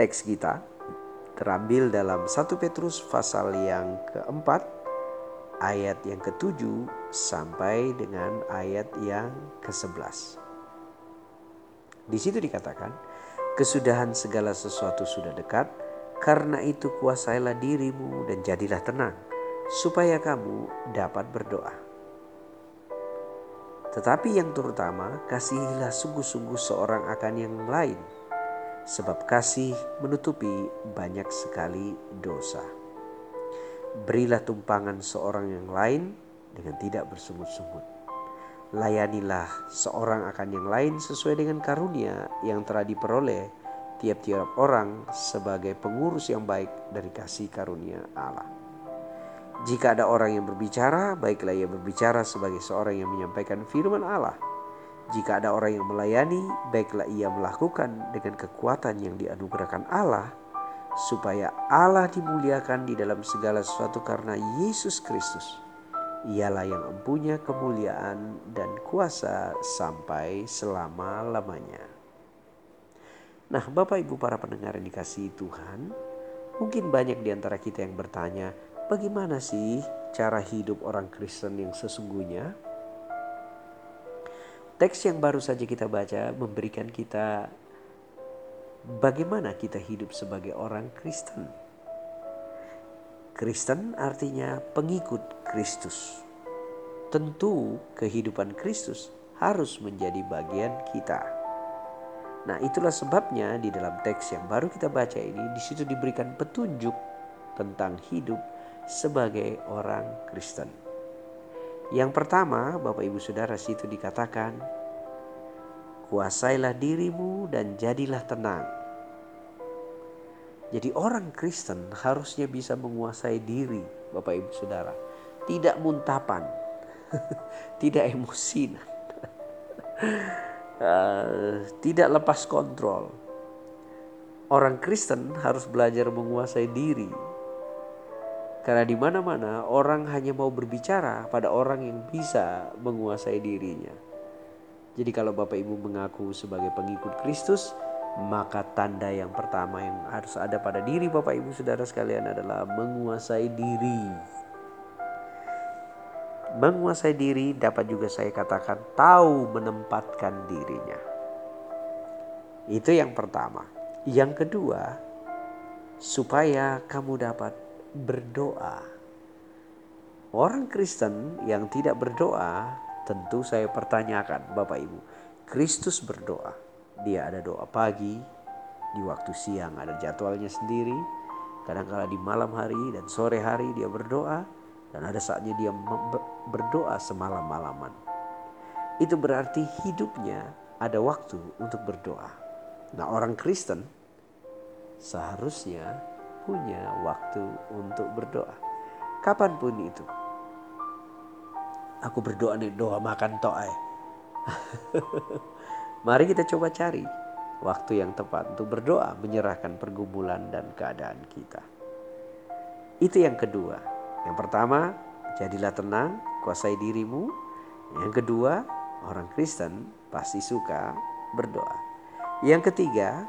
Teks kita terambil dalam 1 Petrus pasal yang keempat ayat yang ketujuh sampai dengan ayat yang ke-11. Di situ dikatakan, kesudahan segala sesuatu sudah dekat, karena itu kuasailah dirimu dan jadilah tenang, supaya kamu dapat berdoa. Tetapi yang terutama, kasihilah sungguh-sungguh seorang akan yang lain, sebab kasih menutupi banyak sekali dosa. Berilah tumpangan seorang yang lain dengan tidak bersungut-sungut. Layanilah seorang akan yang lain sesuai dengan karunia yang telah diperoleh tiap-tiap orang sebagai pengurus yang baik dari kasih karunia Allah. Jika ada orang yang berbicara, baiklah ia berbicara sebagai seorang yang menyampaikan firman Allah jika ada orang yang melayani, baiklah ia melakukan dengan kekuatan yang dianugerahkan Allah, supaya Allah dimuliakan di dalam segala sesuatu karena Yesus Kristus. Ialah yang mempunyai kemuliaan dan kuasa sampai selama-lamanya. Nah, Bapak Ibu para pendengar yang dikasihi Tuhan, mungkin banyak di antara kita yang bertanya, bagaimana sih cara hidup orang Kristen yang sesungguhnya? Teks yang baru saja kita baca memberikan kita bagaimana kita hidup sebagai orang Kristen. Kristen artinya pengikut Kristus. Tentu kehidupan Kristus harus menjadi bagian kita. Nah, itulah sebabnya di dalam teks yang baru kita baca ini di situ diberikan petunjuk tentang hidup sebagai orang Kristen. Yang pertama, Bapak Ibu Saudara situ dikatakan, kuasailah dirimu dan jadilah tenang. Jadi orang Kristen harusnya bisa menguasai diri, Bapak Ibu Saudara. Tidak muntapan, tidak emosi, uh, tidak lepas kontrol. Orang Kristen harus belajar menguasai diri, karena di mana-mana orang hanya mau berbicara pada orang yang bisa menguasai dirinya. Jadi kalau Bapak Ibu mengaku sebagai pengikut Kristus, maka tanda yang pertama yang harus ada pada diri Bapak Ibu Saudara sekalian adalah menguasai diri. Menguasai diri dapat juga saya katakan tahu menempatkan dirinya. Itu yang pertama. Yang kedua, supaya kamu dapat berdoa. Orang Kristen yang tidak berdoa, tentu saya pertanyakan, Bapak Ibu. Kristus berdoa. Dia ada doa pagi, di waktu siang ada jadwalnya sendiri. Kadang-kala di malam hari dan sore hari dia berdoa. Dan ada saatnya dia berdoa semalam-malaman. Itu berarti hidupnya ada waktu untuk berdoa. Nah orang Kristen seharusnya punya waktu untuk berdoa. Kapan pun itu. Aku berdoa nih doa makan to'ai. Mari kita coba cari waktu yang tepat untuk berdoa menyerahkan pergumulan dan keadaan kita. Itu yang kedua. Yang pertama, jadilah tenang, kuasai dirimu. Yang kedua, orang Kristen pasti suka berdoa. Yang ketiga,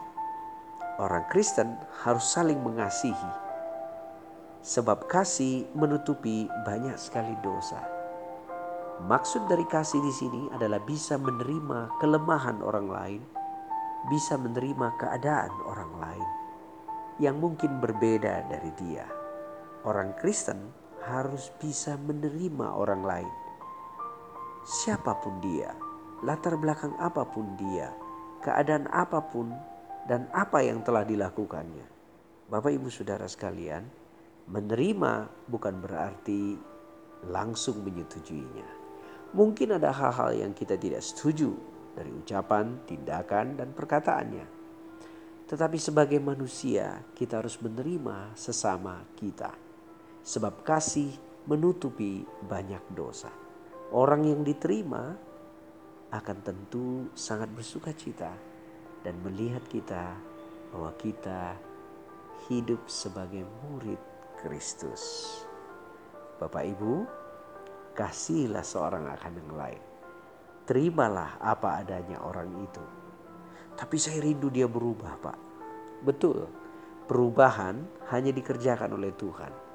orang Kristen harus saling mengasihi. Sebab kasih menutupi banyak sekali dosa. Maksud dari kasih di sini adalah bisa menerima kelemahan orang lain, bisa menerima keadaan orang lain yang mungkin berbeda dari dia. Orang Kristen harus bisa menerima orang lain. Siapa pun dia, latar belakang apa pun dia, keadaan apa pun dan apa yang telah dilakukannya. Bapak Ibu Saudara sekalian, menerima bukan berarti langsung menyetujuinya. Mungkin ada hal-hal yang kita tidak setuju dari ucapan, tindakan, dan perkataannya. Tetapi sebagai manusia, kita harus menerima sesama kita, sebab kasih menutupi banyak dosa. Orang yang diterima akan tentu sangat bersuka cita dan melihat kita bahwa kita hidup sebagai murid Kristus. Bapak Ibu, kasihilah seorang akan yang lain. Terimalah apa adanya orang itu. Tapi saya rindu dia berubah, Pak. Betul, perubahan hanya dikerjakan oleh Tuhan.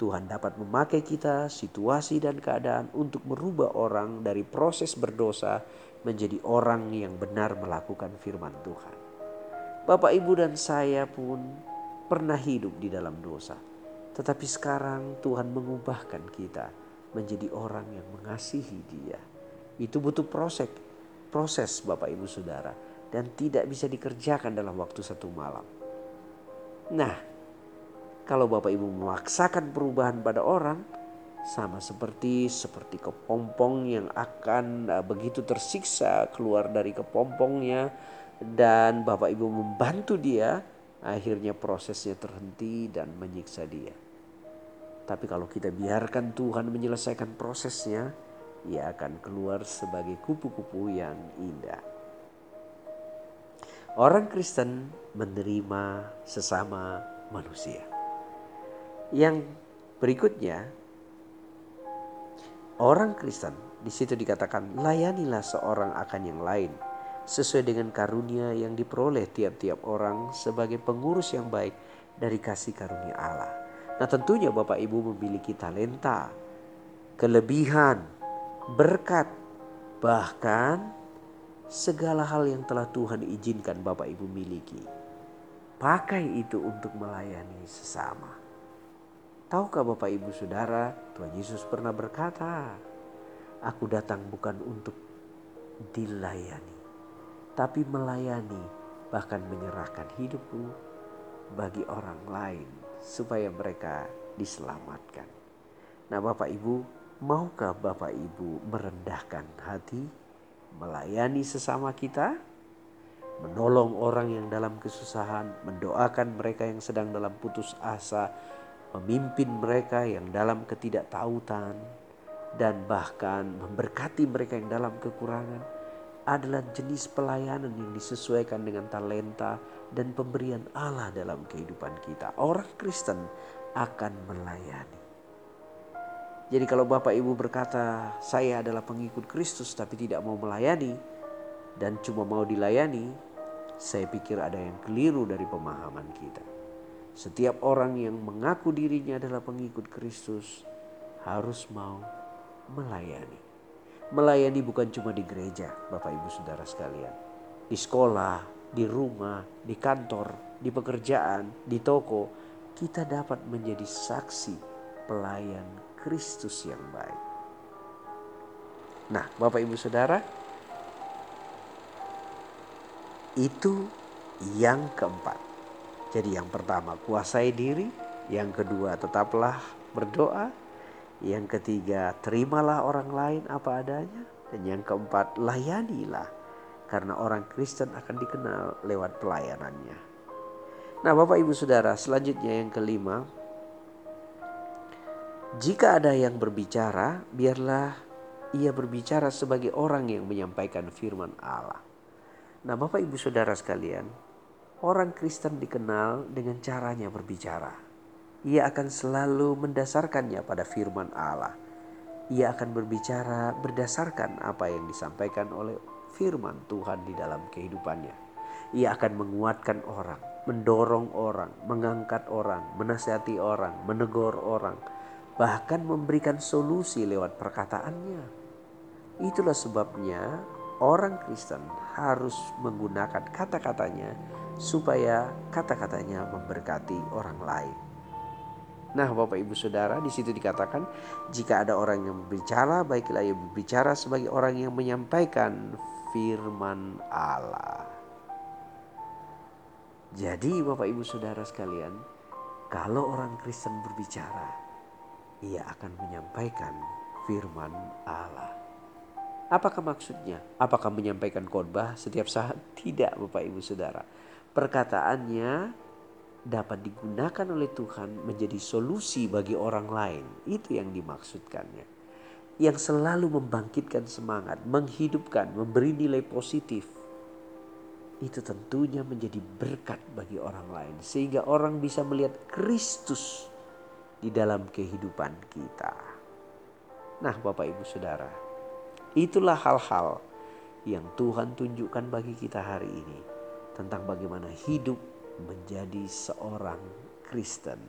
Tuhan dapat memakai kita, situasi dan keadaan untuk merubah orang dari proses berdosa menjadi orang yang benar melakukan firman Tuhan. Bapak, ibu, dan saya pun pernah hidup di dalam dosa, tetapi sekarang Tuhan mengubahkan kita menjadi orang yang mengasihi Dia. Itu butuh proses, proses, Bapak, ibu, saudara, dan tidak bisa dikerjakan dalam waktu satu malam. Nah, kalau Bapak Ibu memaksakan perubahan pada orang, sama seperti seperti kepompong yang akan uh, begitu tersiksa keluar dari kepompongnya dan Bapak Ibu membantu dia, akhirnya prosesnya terhenti dan menyiksa dia. Tapi kalau kita biarkan Tuhan menyelesaikan prosesnya, ia akan keluar sebagai kupu-kupu yang indah. Orang Kristen menerima sesama manusia. Yang berikutnya, orang Kristen di situ dikatakan layanilah seorang akan yang lain sesuai dengan karunia yang diperoleh tiap-tiap orang sebagai pengurus yang baik dari kasih karunia Allah. Nah, tentunya Bapak Ibu memiliki talenta, kelebihan, berkat, bahkan segala hal yang telah Tuhan izinkan Bapak Ibu miliki. Pakai itu untuk melayani sesama. Tahukah Bapak Ibu Saudara, Tuhan Yesus pernah berkata, Aku datang bukan untuk dilayani, tapi melayani bahkan menyerahkan hidupku bagi orang lain supaya mereka diselamatkan. Nah Bapak Ibu, maukah Bapak Ibu merendahkan hati, melayani sesama kita, menolong orang yang dalam kesusahan, mendoakan mereka yang sedang dalam putus asa, memimpin mereka yang dalam ketidaktautan, dan bahkan memberkati mereka yang dalam kekurangan adalah jenis pelayanan yang disesuaikan dengan talenta dan pemberian Allah dalam kehidupan kita. Orang Kristen akan melayani. Jadi kalau Bapak Ibu berkata, saya adalah pengikut Kristus tapi tidak mau melayani dan cuma mau dilayani, saya pikir ada yang keliru dari pemahaman kita. Setiap orang yang mengaku dirinya adalah pengikut Kristus harus mau melayani. Melayani bukan cuma di gereja, Bapak Ibu Saudara sekalian. Di sekolah, di rumah, di kantor, di pekerjaan, di toko, kita dapat menjadi saksi pelayan Kristus yang baik. Nah, Bapak Ibu Saudara, itu yang keempat. Jadi yang pertama kuasai diri, yang kedua tetaplah berdoa, yang ketiga terimalah orang lain apa adanya, dan yang keempat layanilah. Karena orang Kristen akan dikenal lewat pelayanannya. Nah, Bapak Ibu Saudara, selanjutnya yang kelima, jika ada yang berbicara, biarlah ia berbicara sebagai orang yang menyampaikan firman Allah. Nah, Bapak Ibu Saudara sekalian, Orang Kristen dikenal dengan caranya berbicara. Ia akan selalu mendasarkannya pada firman Allah. Ia akan berbicara berdasarkan apa yang disampaikan oleh firman Tuhan di dalam kehidupannya. Ia akan menguatkan orang, mendorong orang, mengangkat orang, menasihati orang, menegur orang, bahkan memberikan solusi lewat perkataannya. Itulah sebabnya orang Kristen harus menggunakan kata-katanya supaya kata-katanya memberkati orang lain. Nah, Bapak Ibu Saudara, di situ dikatakan jika ada orang yang berbicara, baiklah ia berbicara sebagai orang yang menyampaikan firman Allah. Jadi, Bapak Ibu Saudara sekalian, kalau orang Kristen berbicara, ia akan menyampaikan firman Allah. Apakah maksudnya? Apakah menyampaikan khotbah setiap saat? Tidak, Bapak Ibu Saudara perkataannya dapat digunakan oleh Tuhan menjadi solusi bagi orang lain. Itu yang dimaksudkannya. Yang selalu membangkitkan semangat, menghidupkan, memberi nilai positif. Itu tentunya menjadi berkat bagi orang lain. Sehingga orang bisa melihat Kristus di dalam kehidupan kita. Nah Bapak Ibu Saudara, itulah hal-hal yang Tuhan tunjukkan bagi kita hari ini tentang bagaimana hidup menjadi seorang Kristen.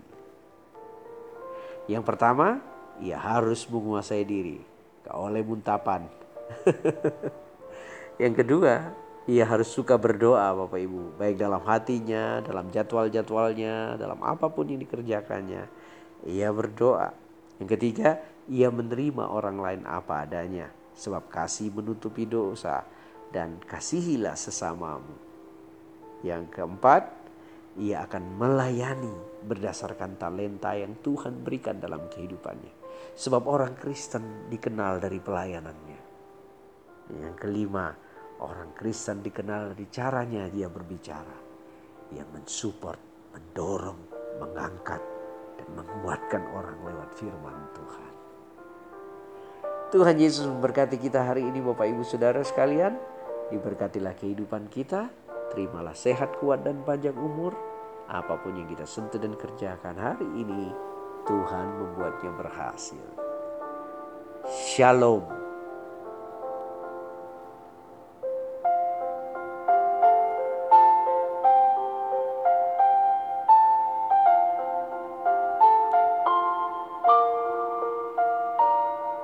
Yang pertama, ia harus menguasai diri, gak oleh muntapan. yang kedua, ia harus suka berdoa Bapak Ibu, baik dalam hatinya, dalam jadwal-jadwalnya, dalam apa pun yang dikerjakannya. Ia berdoa. Yang ketiga, ia menerima orang lain apa adanya sebab kasih menutupi dosa dan kasihilah sesamamu. Yang keempat, ia akan melayani berdasarkan talenta yang Tuhan berikan dalam kehidupannya. Sebab orang Kristen dikenal dari pelayanannya. Yang kelima, orang Kristen dikenal dari caranya dia berbicara. Dia mensupport, mendorong, mengangkat, dan menguatkan orang lewat firman Tuhan. Tuhan Yesus memberkati kita hari ini Bapak Ibu Saudara sekalian. Diberkatilah kehidupan kita. Terimalah sehat, kuat, dan panjang umur. Apa pun yang kita sentuh dan kerjakan hari ini, Tuhan membuatnya berhasil. Shalom.